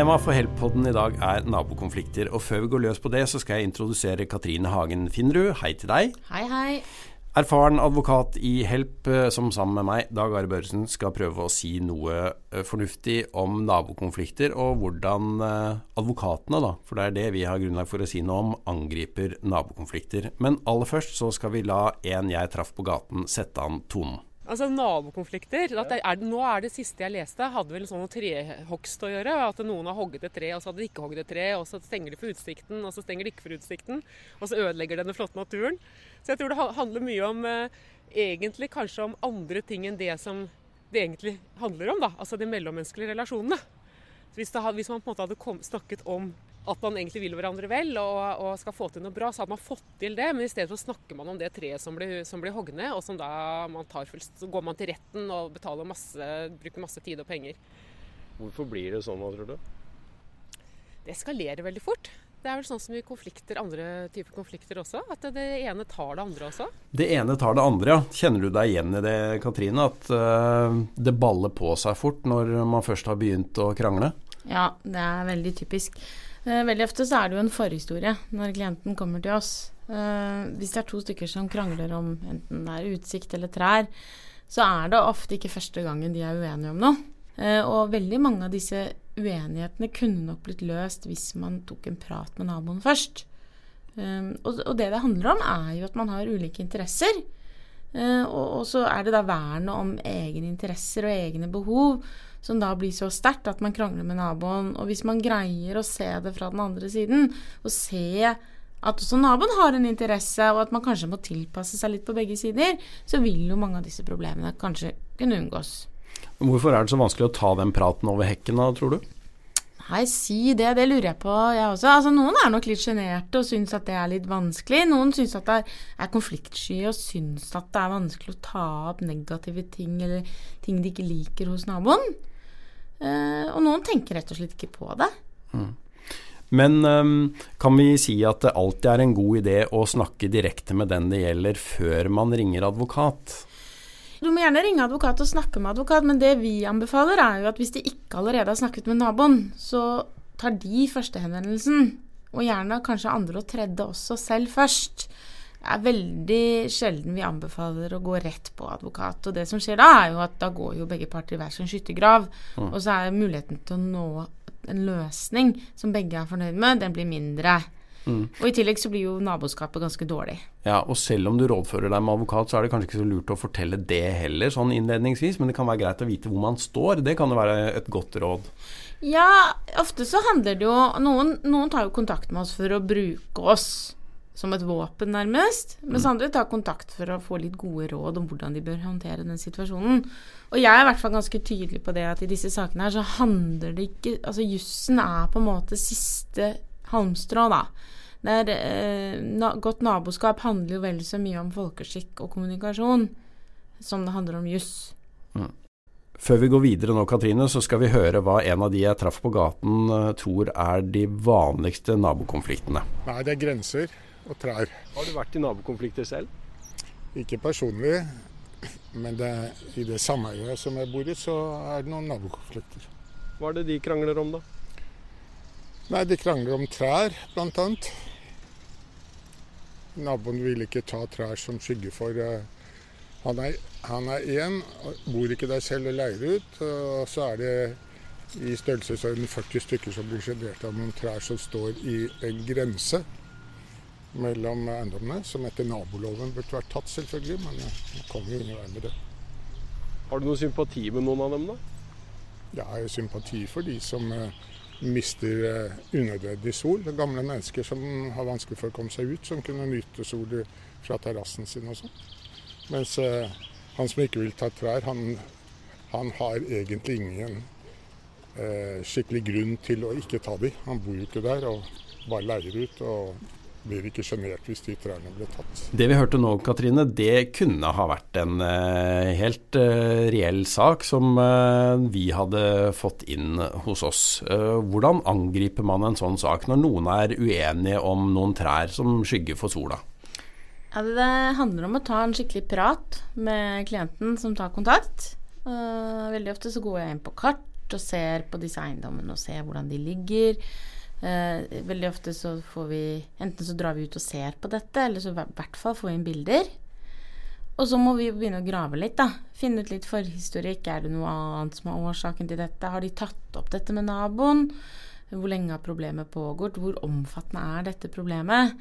Temaet for Help-podden i dag er nabokonflikter. Og før vi går løs på det, så skal jeg introdusere Katrine Hagen Finnerud. Hei til deg. Hei, hei. Erfaren advokat i Help, eh, som sammen med meg, Dag Are Børresen, skal prøve å si noe eh, fornuftig om nabokonflikter, og hvordan eh, advokatene, da, for det er det vi har grunnlag for å si noe om, angriper nabokonflikter. Men aller først så skal vi la en jeg traff på gaten, sette an tonen. Altså Nabokonflikter. Er, nå er det siste jeg leste, hadde vel sånn trehogst å gjøre. At noen har hogget et tre, og så hadde de ikke hogget et tre. Og så stenger de for utsikten, og så stenger de ikke for utsikten. Og så ødelegger denne flotte naturen. Så jeg tror det handler mye om eh, egentlig kanskje om andre ting enn det som det egentlig handler om. da, Altså de mellommenneskelige relasjonene. Hvis, det, hvis, man på en måte hadde kom, snakket om at man egentlig vil hverandre vel og, og, skal få til noe bra, så hadde man fått til det. Men i stedet så snakker man om det treet som blir, som blir hogd ned, og som da man tar fullst, så går man til retten og betaler masse, bruker masse tid og penger. Hvorfor blir det sånn, tror du? Det eskalerer veldig fort. Det er vel sånn som i konflikter, andre typer konflikter også, at det ene tar det andre også. Det ene tar det andre, ja. Kjenner du deg igjen i det, Katrine? At uh, det baller på seg fort når man først har begynt å krangle? Ja, det er veldig typisk. Eh, veldig ofte så er det jo en forhistorie når klienten kommer til oss. Eh, hvis det er to stykker som krangler om enten det er utsikt eller trær, så er det ofte ikke første gangen de er uenige om noe. Eh, og veldig mange av disse uenighetene kunne nok blitt løst hvis man tok en prat med naboen først. Og det det handler om, er jo at man har ulike interesser. Og så er det da vernet om egne interesser og egne behov som da blir så sterkt at man krangler med naboen. Og hvis man greier å se det fra den andre siden, og se at også naboen har en interesse, og at man kanskje må tilpasse seg litt på begge sider, så vil jo mange av disse problemene kanskje kunne unngås. Hvorfor er det så vanskelig å ta den praten over hekken da, tror du? Nei, si det. Det lurer jeg på, jeg også. Altså, noen er nok litt sjenerte og syns at det er litt vanskelig. Noen syns at det er konfliktsky og syns at det er vanskelig å ta opp negative ting eller ting de ikke liker hos naboen. Uh, og noen tenker rett og slett ikke på det. Mm. Men um, kan vi si at det alltid er en god idé å snakke direkte med den det gjelder, før man ringer advokat? Du må gjerne ringe advokat og snakke med advokat, men det vi anbefaler, er jo at hvis de ikke allerede har snakket med naboen, så tar de førstehenvendelsen. Og gjerne kanskje andre og tredje også selv først er veldig sjelden vi anbefaler å gå rett på advokat. Og det som skjer da, er jo at da går jo begge parter i hver sin skyttergrav. Mm. Og så er muligheten til å nå en løsning som begge er fornøyd med, den blir mindre. Mm. Og i tillegg så blir jo naboskapet ganske dårlig. Ja, og selv om du rådfører deg med advokat, så er det kanskje ikke så lurt å fortelle det heller, sånn innledningsvis. Men det kan være greit å vite hvor man står. Det kan jo være et godt råd. Ja, ofte så handler det jo Noen, noen tar jo kontakt med oss for å bruke oss som et våpen, nærmest. Mens mm. andre tar kontakt for å få litt gode råd om hvordan de bør håndtere den situasjonen. Og jeg er i hvert fall ganske tydelig på det at i disse sakene her så handler det ikke Altså jussen er på en måte siste halmstrå, da. Der, eh, na, godt naboskap handler jo vel så mye om folkeskikk og kommunikasjon som det handler om juss. Mm. Før vi går videre nå, Katrine, så skal vi høre hva en av de jeg traff på gaten eh, tror er de vanligste nabokonfliktene. Nei, det er grenser og trær. Har du vært i nabokonflikter selv? Ikke personlig, men det, i det sameiet som jeg bor i, så er det noen nabokonflikter. Hva er det de krangler om, da? Nei, De krangler om trær, bl.a. Naboen vil ikke ta trær som skygge for uh, Han er, han er én, bor ikke der selv og leier ut. Og så er det i størrelsesorden 40 stykker som blir sjenert av noen trær som står i en grense mellom eiendommene, som etter naboloven burde vært tatt, selvfølgelig. Men det kommer jo ingen vei med det. Har du noe sympati med noen av dem, da? Jeg har sympati for de som uh, mister uh, unødvendig sol. Det gamle mennesker som har vanskelig for å komme seg ut, som kunne nyte sol fra terrassen sin og sånn. Mens uh, han som ikke vil ta trær, han, han har egentlig ingen skikkelig grunn til å ikke ta de. Han bor jo ikke der og bare leier ut. og blir ikke sjenert hvis de trærne blir tatt. Det vi hørte nå, Katrine, det kunne ha vært en uh, helt uh, reell sak som uh, vi hadde fått inn hos oss. hvordan angriper man en sånn sak når noen er uenige om noen trær som skygger for sola? Ja, det handler om å ta en skikkelig prat med klienten som tar kontakt. veldig ofte så går jeg inn på kart kart og ser på disse eiendommene og ser hvordan de ligger. Eh, veldig ofte så får vi Enten så drar vi ut og ser på dette, eller så i hvert fall får vi inn bilder. Og så må vi begynne å grave litt, da. Finne ut litt forhistorikk. Er det noe annet som er årsaken til dette? Har de tatt opp dette med naboen? Hvor lenge har problemet pågått? Hvor omfattende er dette problemet?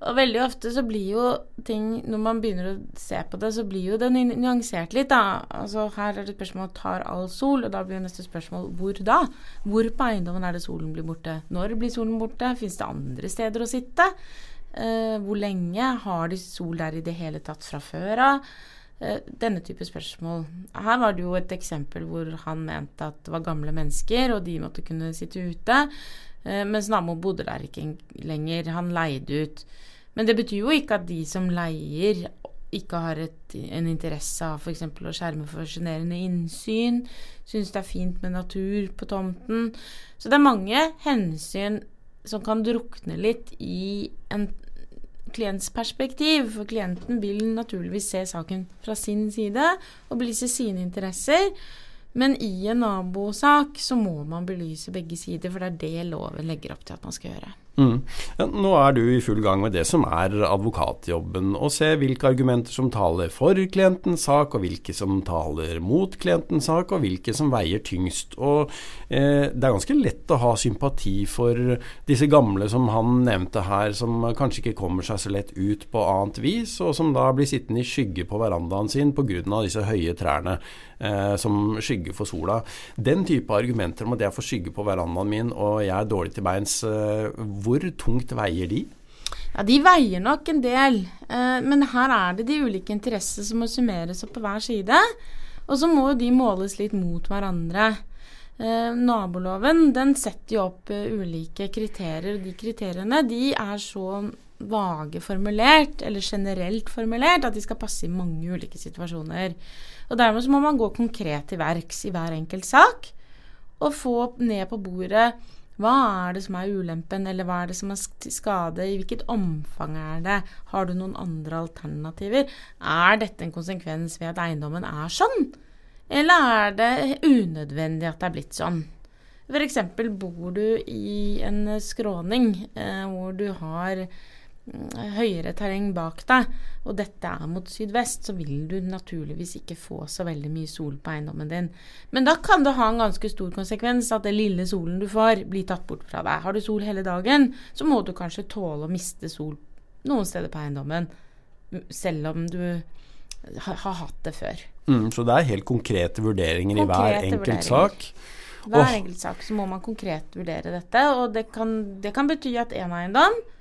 Og veldig ofte så blir jo ting Når man begynner å se på det, så blir jo det nyansert litt, da. Altså her er det et spørsmål tar all sol, og da blir jo neste spørsmål hvor da? Hvor på eiendommen er det solen blir borte? Når blir solen borte? Fins det andre steder å sitte? Uh, hvor lenge? Har de sol der i det hele tatt fra før av? Uh, denne type spørsmål. Her var det jo et eksempel hvor han mente at det var gamle mennesker, og de måtte kunne sitte ute. Uh, mens naboen bodde der ikke lenger. Han leide ut. Men det betyr jo ikke at de som leier, ikke har et, en interesse av f.eks. å skjerme for sjenerende innsyn. Syns det er fint med natur på tomten. Så det er mange hensyn som kan drukne litt i en klients perspektiv. For klienten vil naturligvis se saken fra sin side og belyse sine interesser. Men i en nabosak så må man belyse begge sider, for det er det loven legger opp til at man skal gjøre. Mm. Nå er du i full gang med det som er advokatjobben, å se hvilke argumenter som taler for klientens sak, og hvilke som taler mot klientens sak, og hvilke som veier tyngst. Og eh, Det er ganske lett å ha sympati for disse gamle som han nevnte her, som kanskje ikke kommer seg så lett ut på annet vis, og som da blir sittende i skygge på verandaen sin pga. disse høye trærne eh, som skygger for sola. Den type argumenter om at jeg får skygge på verandaen min og jeg er dårlig til beins, eh, hvor tungt veier de? Ja, De veier nok en del, eh, men her er det de ulike interessene som må summeres opp på hver side. Og så må de måles litt mot hverandre. Eh, naboloven den setter jo opp eh, ulike kriterier, og de kriteriene de er så vage formulert, eller generelt formulert, at de skal passe i mange ulike situasjoner. Og Dermed så må man gå konkret til verks i hver enkelt sak, og få ned på bordet hva er det som er ulempen, eller hva er det som er skade? I hvilket omfang er det? Har du noen andre alternativer? Er dette en konsekvens ved at eiendommen er sånn? Eller er det unødvendig at det er blitt sånn? F.eks. bor du i en skråning eh, hvor du har høyere terreng bak deg, og dette er mot sydvest, så vil du naturligvis ikke få så veldig mye sol på eiendommen din. Men da kan det ha en ganske stor konsekvens at den lille solen du får, blir tatt bort fra deg. Har du sol hele dagen, så må du kanskje tåle å miste sol noen steder på eiendommen, selv om du har hatt det før. Mm, så det er helt konkrete vurderinger konkrete i hver enkelt sak? Hver enkelt sak så må man konkret vurdere dette, og det kan, det kan bety at en eiendom Eh,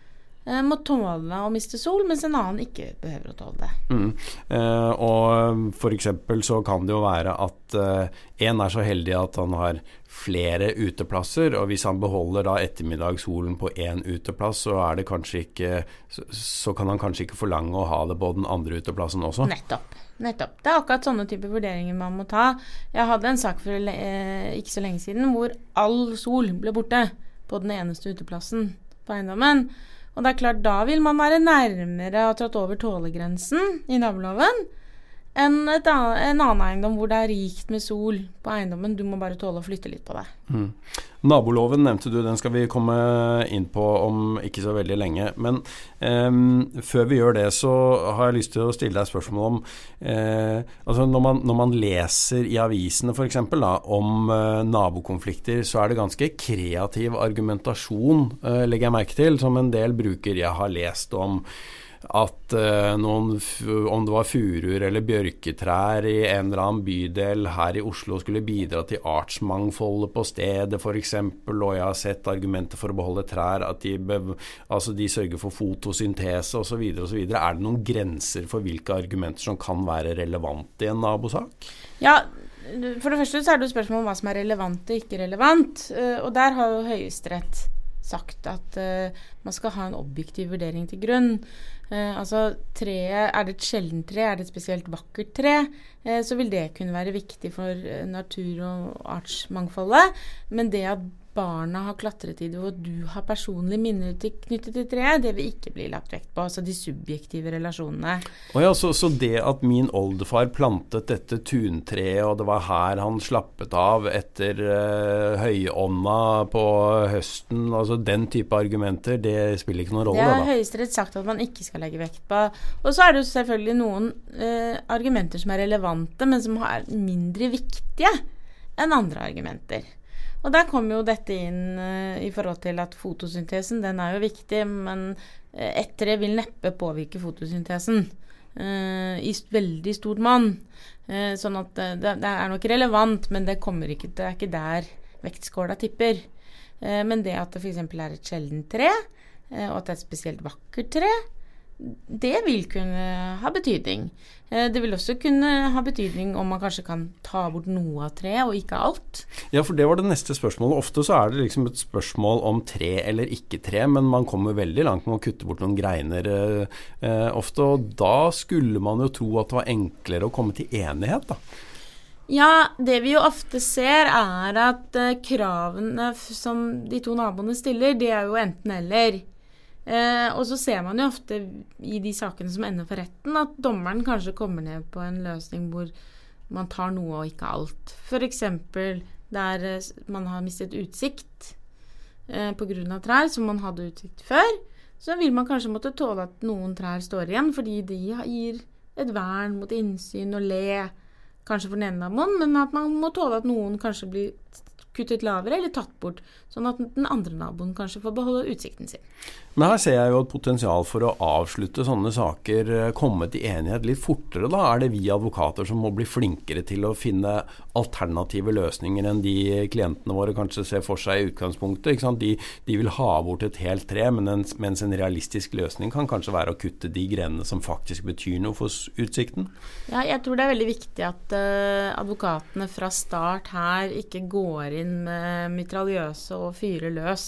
må tåle å miste sol, mens en annen ikke behøver å tåle det. Mm. Eh, og F.eks. så kan det jo være at eh, en er så heldig at han har flere uteplasser, og hvis han beholder da ettermiddagssolen på én uteplass, så, er det kanskje ikke, så, så, kan han kanskje ikke forlange å ha det på den andre uteplassen også. Nettopp. Nettopp. Det er akkurat sånne typer vurderinger man må ta. Jeg hadde en sak for eh, ikke så lenge siden hvor all sol ble borte på den eneste uteplassen på eiendommen. Og det er klart, da vil man være nærmere ha trådt over tålegrensen i naboloven enn en annen eiendom hvor det er rikt med sol på eiendommen. Du må bare tåle å flytte litt på det. Mm. Naboloven nevnte du, den skal vi komme inn på om ikke så veldig lenge. Men eh, før vi gjør det, så har jeg lyst til å stille deg spørsmål om eh, altså når man, når man, leser i avisene f.eks. om eh, nabokonflikter, så er det ganske kreativ argumentasjon, eh, legger jeg merke til, som en del bruker jeg har lest om at uh, noen, om det var furuer eller bjørketrær i en eller annen bydel her i Oslo skulle bidra til artsmangfoldet på stedet f.eks., og jeg har sett argumenter for å beholde trær, at de, altså de sørger for fotosyntese osv. osv. Er det noen grenser for hvilke argumenter som kan være relevante i en nabosak? Ja, for det første så er det jo spørsmål om hva som er relevant og ikke relevant. Eh, og der har jo Høyesterett sagt at uh, man skal ha en objektiv vurdering til grunn. Uh, altså treet, Er det et sjeldent tre, er det et spesielt vakkert tre, uh, så vil det kunne være viktig for natur- og artsmangfoldet. Men det at barna har klatret i det, og du har personlige minner knyttet til treet, det vil ikke bli lagt vekt på. Altså de subjektive relasjonene. Oh ja, så, så, det at min oldefar plantet dette tuntreet, og det var her han slappet av etter uh, høyånda på høsten, altså den type argumenter, det spiller ikke noen rolle? Det har Høyesterett sagt at man ikke skal legge vekt på. Og så er det jo selvfølgelig noen uh, argumenter som er relevante, men som er mindre viktige enn andre argumenter. Og der kommer jo dette inn uh, i forhold til at fotosyntesen den er jo viktig, men uh, ett tre vil neppe påvirke fotosyntesen uh, i veldig stort monn. sånn at det, det, er nok relevant, men det, ikke, det er ikke der vektskåla tipper. men det at det f.eks. er et sjeldent tre, og at det er et spesielt vakkert tre, det vil kunne ha betydning. Eh, det vil også kunne ha betydning om man kanskje kan ta bort noe av treet, og ikke alt. Ja, for det var det neste spørsmålet. Ofte så er det liksom et spørsmål om tre eller ikke tre, men man kommer veldig langt med å kutte bort noen greiner eh, eh ofte. Og da skulle man jo tro at det var enklere å komme til enighet, da. Ja, det vi jo ofte ser er at eh, kravene som de to naboene stiller, det er jo enten-eller. Eh, og så ser man jo ofte i de sakene som ender for retten, at dommeren kanskje kommer ned på en løsning hvor man tar noe og ikke alt. F.eks. der eh, man har mistet utsikt eh, pga. trær, som man hadde utsikt før. Så vil man kanskje måtte tåle at noen trær står igjen, fordi de gir et vern mot innsyn og le, kanskje for den ene naboen, men at man må tåle at noen kanskje blir kuttet lavere eller tatt bort, sånn at den andre naboen kanskje får beholde utsikten sin. Men her ser jeg jo et potensial for å avslutte sånne saker, eh, komme til enighet litt fortere. Da er det vi advokater som må bli flinkere til å finne alternative løsninger enn de klientene våre kanskje ser for seg i utgangspunktet. De, de, vil ha bort et helt tre, mens, mens en realistisk løsning kan kanskje være å kutte de grenene som faktisk betyr noe for utsikten. Ja, jeg tror det er veldig viktig at uh, advokatene fra start her ikke går inn med mitraljøse og fyrer løs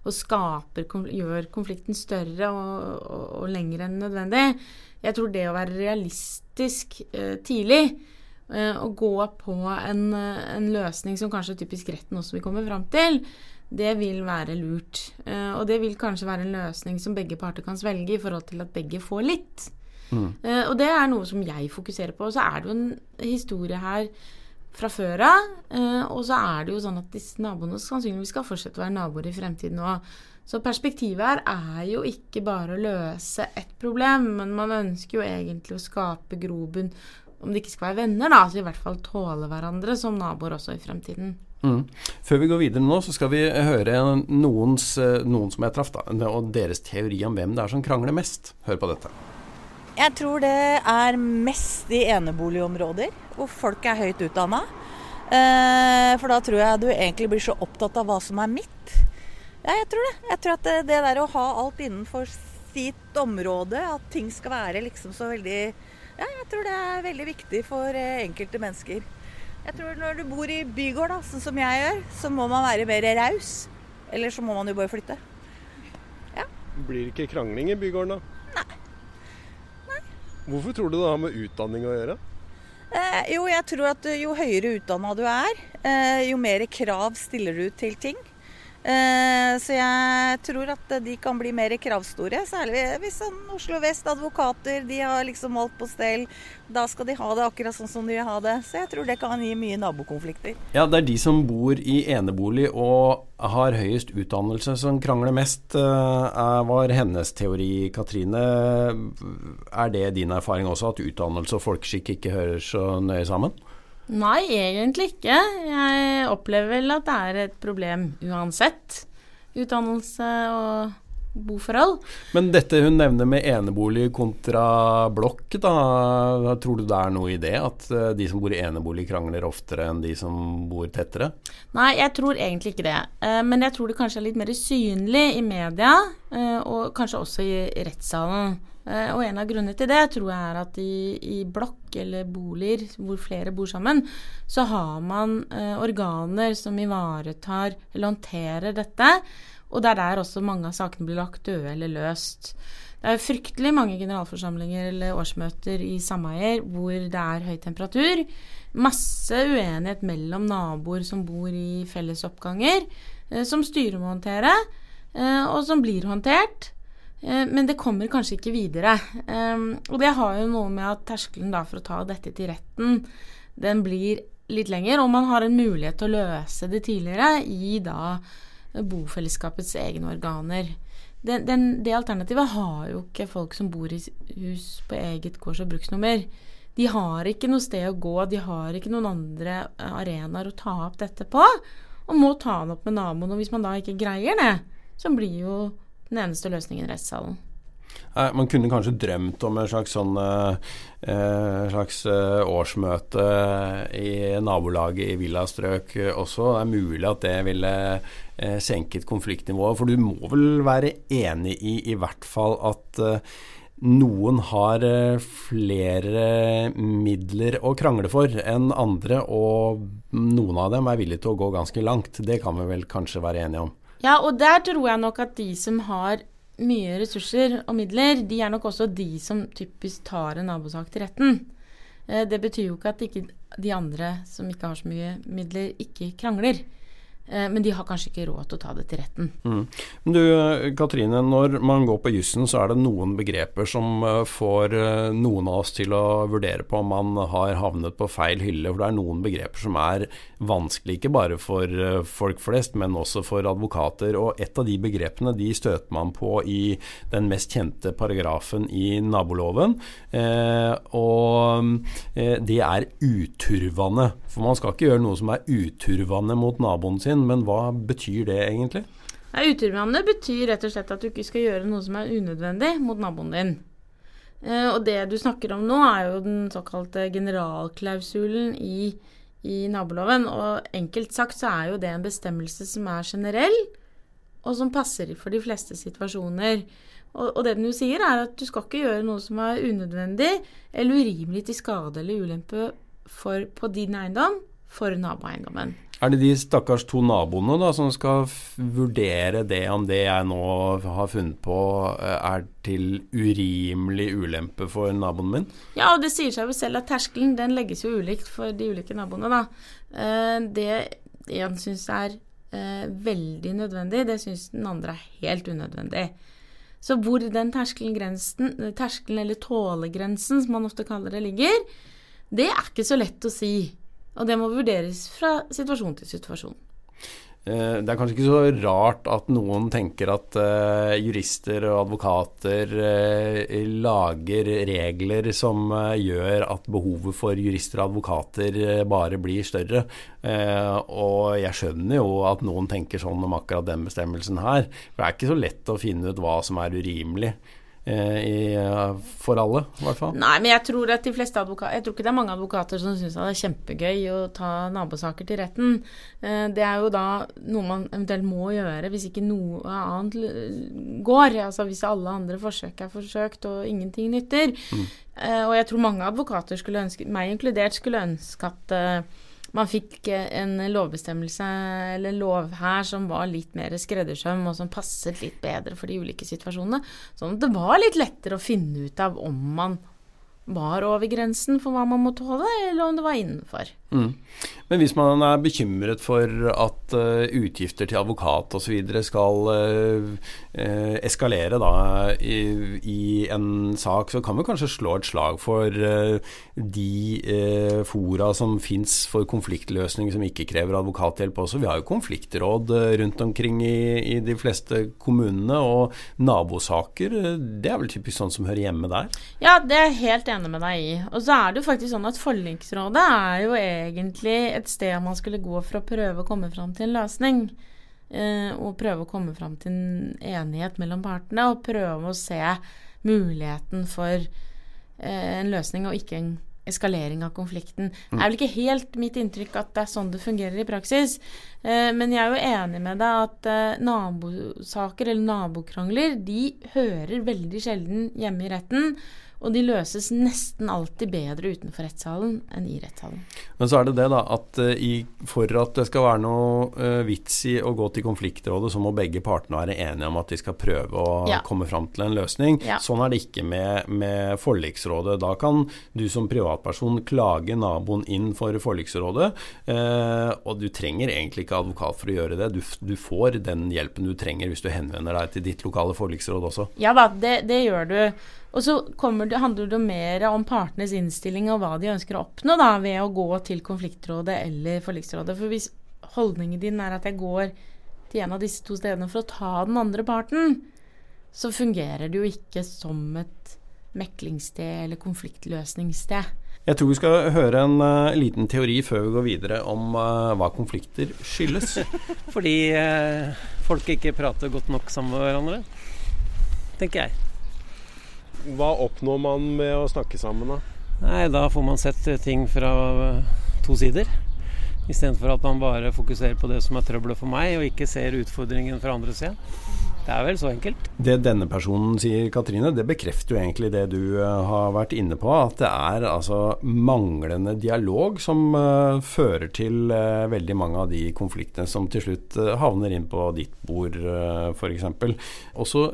og skaper, gjør konflikten større og, og, og lengre enn nødvendig. Jeg tror det å være realistisk eh, tidlig eh, og gå på en, en, løsning som kanskje er typisk retten også vil komme fram til, det vil være lurt. Eh, og det vil kanskje være en løsning som begge parter kan svelge i forhold til at begge får litt. Mm. Eh, og det er noe som jeg fokuserer på. Og så er det jo en historie her fra før av. Eh, og så er det jo sånn at disse naboene sannsynligvis skal fortsette å være naboer i fremtiden òg. Så perspektivet her er jo ikke bare å løse ett problem, men man ønsker jo egentlig å skape grobunn om de ikke skal være venner, da, så i hvert fall tåle hverandre som naboer også i fremtiden. Mm. Før vi går videre nå, så skal vi høre noens, eh, noen som jeg traff, da, og deres teori om hvem det er som krangler mest. Hør på dette. Jeg tror det er mest i eneboligområder hvor folk er høyt utdanna. Eh, for da tror jeg du egentlig blir så opptatt av hva som er mitt. Ja, jeg tror det. Jeg tror at det, det der å ha alt innenfor sitt område, at ting skal være liksom så veldig Ja, jeg tror det er veldig viktig for eh, enkelte mennesker. Jeg tror når du bor i bygård, da, sånn som jeg gjør, så må man være mer raus. Eller så må man jo bare flytte. Ja. Blir det ikke krangling i bygården da? Hvorfor tror du det har med utdanning å gjøre? Eh, jo, jeg tror at jo høyere utdanna du er, eh, jo mer krav stiller du til ting. Eh, så jeg tror at de kan bli mer kravstore. Særlig hvis sånn Oslo Vest advokater de har liksom alt på stell. Da skal de ha det akkurat sånn som de vil ha det. Så jeg tror det kan gi mye nabokonflikter. Ja, det er de som bor i enebolig og har høyest utdannelse som krangler mest, uh, var hennes teori, Katrine. Er det din erfaring også, at utdannelse og folkeskikk ikke hører så nøye sammen? Nei, egentlig ikke. Jeg opplever vel at det er et problem uansett. Utdannelse og boforhold. Men dette hun nevner med enebolig kontra blokk, da, tror du det er noe i det? At eh, de som bor i enebolig krangler oftere enn de som bor tettere? Nei, jeg tror egentlig ikke det. Eh, men jeg tror det kanskje er litt mer synlig i media, eh, og kanskje også i rettssalen. Eh, og en av grunnene til det tror jeg er at i, i blokk eller boliger hvor flere bor sammen, så har man eh, organer som ivaretar eller håndterer dette. Og det er der også mange av sakene blir lagt døde eller løst. Det er fryktelig mange generalforsamlinger eller årsmøter i sameier hvor det er høy temperatur. Masse uenighet mellom naboer som bor i fellesoppganger. eh, som styret må håndtere, og som blir håndtert. Eh, men det kommer kanskje ikke videre. Ehm, og det har jo noe med at terskelen for å ta dette til retten, den blir litt lenger, og man har en mulighet til å løse det tidligere i da bofellesskapets egne organer. Den, den, det alternativet har jo ikke folk som bor i hus på eget gårds- og bruksnummer. De har ikke noe sted å gå, de har ikke noen andre arenaer å ta opp dette på, og må ta det opp med naboen. Og hvis man da ikke greier det, så blir jo den eneste løsningen i rettssalen. Man kunne kanskje drømt om et slags, sånn, eh, slags eh, årsmøte i nabolaget i villastrøk også. Det er mulig at det ville eh, senket konfliktnivået. For du må vel være enig i i hvert fall at noen har flere midler å krangle for enn andre, og noen av dem er villige til å gå ganske langt. Det kan vi vel kanskje være enige om? Ja, og der tror jeg nok at de som har mye ressurser og midler, de er nok også de som typisk tar en nabosak til retten. Eh, det betyr jo ikke at ikke de andre som ikke har så mye midler, ikke krangler. Eh, men de har kanskje ikke råd til å ta det til retten. Mm. Du Katrine, når man går på jussen så er det noen begreper som eh, får eh, noen av oss til å vurdere på om man har havnet på feil hylle. For det er noen begreper som er vanskelig, ikke bare for folk flest, men også for advokater. Og et av de begrepene de støter man på i den mest kjente paragrafen i naboloven. Eh, og det er uturvende. For man skal ikke gjøre noe som er uturvende mot naboen sin din, men hva betyr det egentlig? Uturvannet betyr rett og slett at du ikke skal gjøre noe som er unødvendig mot naboen din. Eh, og det du snakker om nå, er jo den såkalte generalklausulen i, i naboloven. Og enkelt sagt så er jo det en bestemmelse som er generell, og som passer for de fleste situasjoner. Og, og, det den jo sier, er at du skal ikke gjøre noe som er unødvendig eller urimelig til skade eller ulempe for, på din eiendom for naboeiendommen. Er det de stakkars to naboene da, som skal vurdere det om det jeg nå har funnet på eh, er til urimelig ulempe for naboen min? Ja, og det sier seg jo selv at terskelen den legges jo ulikt for de ulike naboene. da. Eh, det en syns er eh, veldig nødvendig, det syns den andre er helt unødvendig. Så hvor den terskelen eller tålegrensen, som man ofte kaller det, ligger, det er ikke så lett å si. Og det må vurderes fra situasjon til situasjon. Eh, det er kanskje ikke så rart at noen tenker at uh, jurister og advokater uh, lager regler som uh, gjør at behovet for jurister og advokater bare blir større. og jeg skjønner jo at noen tenker sånn om akkurat den bestemmelsen her. For det er ikke så lett å finne ut hva som er urimelig. Eh, i, eh, for alle, i hvert fall. Nei, men jeg tror at de fleste advokater Jeg tror ikke det er mange advokater som syns det er kjempegøy å ta nabosaker til retten. Eh, det er jo da noe man eventuelt må gjøre hvis ikke noe annet går. Altså hvis alle andre forsøk er forsøkt og ingenting nytter. Mm. Og jeg tror mange advokater, skulle ønske, meg inkludert, skulle ønske at man fikk en lovbestemmelse eller lov her som var litt mer skreddersøm, og som passet litt bedre for de ulike situasjonene. Sånn at det var litt lettere å finne ut av om man var over grensen for hva man må tåle, eller om det var innenfor. Mm. Men hvis man er bekymret for at uh, utgifter til advokat osv. skal uh, uh, eskalere da, i, i, en sak, så kan vi kanskje slå et slag for de fora som fins for konfliktløsning som ikke krever advokathjelp også. Vi har jo konfliktråd rundt omkring i, i, de fleste kommunene, og nabosaker det er vel typisk sånn som hører hjemme der? Ja, det er jeg helt enig med deg i. Og så er det jo faktisk sånn at forliksrådet er jo egentlig et sted man skulle gå for å prøve å komme fram til en løsning. Eh, og prøve å komme fram til en enighet mellom partene, og prøve å se muligheten for eh, en løsning, og ikke en eskalering av konflikten. Det er vel ikke helt mitt inntrykk at det er sånn det fungerer i praksis. Eh, men jeg er jo enig med deg at eh, nabosaker eller nabokrangler de hører veldig sjelden hjemme i retten. Og de løses nesten alltid bedre utenfor rettssalen enn i rettssalen. Men så er det det, da, at uh, i, for at det skal være noe uh, vits i å gå til konfliktrådet, så må begge partene være enige om at de skal prøve å ja. komme fram til en løsning. Ja. Sånn er det ikke med, med, forliksrådet. Da kan du som privatperson klage naboen inn for forliksrådet, uh, og du trenger egentlig ikke advokat for å gjøre det. Du, du, får den hjelpen du trenger hvis du henvender deg til ditt lokale forliksråd også. Ja da, det, det gjør du. Og så det, handler det mer om partenes innstilling og hva de ønsker å oppnå da, ved å gå til konfliktrådet eller forliksrådet. For hvis holdningen din er at jeg går til en av disse to stedene for å ta den andre parten, så fungerer det jo ikke som et meklingssted eller konfliktløsningssted. Jeg tror vi skal høre en uh, liten teori før vi går videre om uh, hva konflikter skyldes. Fordi uh, folk ikke prater godt nok sammen med hverandre, tenker jeg. Hva oppnår man med å snakke sammen, da? Nei, Da får man sett ting fra to sider. Istedenfor at man bare fokuserer på det som er trøbbelet for meg, og ikke ser utfordringen fra andre sida. Det er vel så enkelt. Det denne personen sier, Katrine, det bekrefter jo egentlig det du uh, har vært inne på. At det er altså manglende dialog som uh, fører til uh, veldig mange av de konfliktene som til slutt havner inn på ditt bord, uh, f.eks. Og så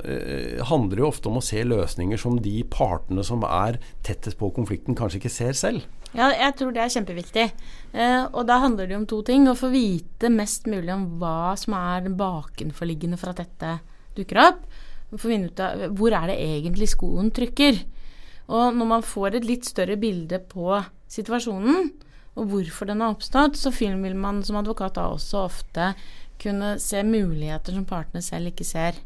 handler det jo ofte om å se løsninger som de partene som er tettest på konflikten, kanskje ikke ser selv. Ja, jeg tror det er kjempeviktig. Eh, og da handler det om to ting. Å få vite mest mulig om hva som er bakenforliggende for at dette dukker opp. Få finne ut av hvor er det egentlig skoen trykker. Og når man får et litt større bilde på situasjonen, og hvorfor den har oppstått, så vil man som advokat da også ofte kunne se muligheter som partene selv ikke ser.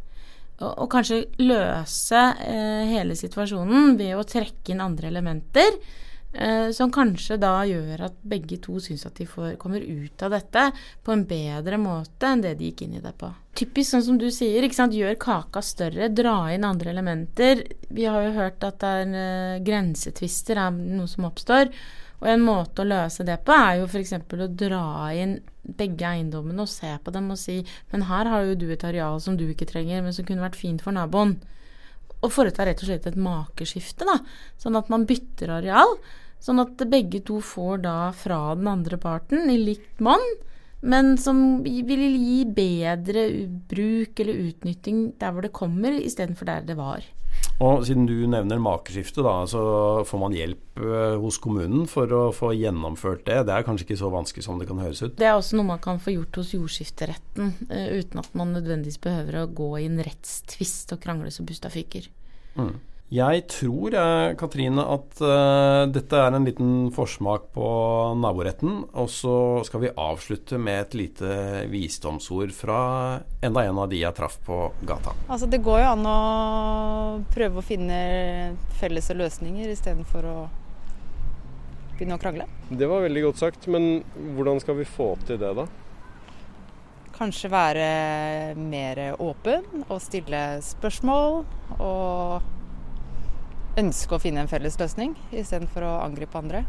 Og, og kanskje løse eh, hele situasjonen ved å trekke inn andre elementer Eh, som kanskje da gjør at begge to syns at de får, kommer ut av dette på en bedre måte enn det de gikk inn i det på. Typisk sånn som du sier, gjør kaka større, dra inn andre elementer. Vi har jo hørt at er eh, grensetvister er noe som oppstår. Og en måte å løse det på er jo f.eks. å dra inn begge eiendommene og se på dem og si men her har jo du et areal som du ikke trenger, men som kunne vært fint for naboen å foreta rett og slett et makeskifte, da. Sånn at man bytter areal. Sånn at begge to får da fra den andre parten i likt monn, men som vil gi bedre bruk eller utnytting der hvor det kommer, istedenfor der det var. Og Siden du nevner makeskifte, da, så får man hjelp eh, hos kommunen for å få gjennomført det. Det er kanskje ikke så vanskelig som det kan høres ut? Det er også noe man kan få gjort hos jordskifteretten, uh, uten at man nødvendigvis behøver å gå i en rettstvist og krangle så busta fyker. Mm. Jeg tror, eh, Katrine, at uh, dette er en liten forsmak på naboretten. Og så skal vi avslutte med et lite visdomsord fra enda en av de jeg traff på gata. Altså, det går jo an å prøve å finne felles løsninger istedenfor å begynne å krangle. Det var veldig godt sagt, men hvordan skal vi få til det, da? Kanskje være mer åpen og stille spørsmål. Og ønske å finne en felles løsning istedenfor å angripe andre.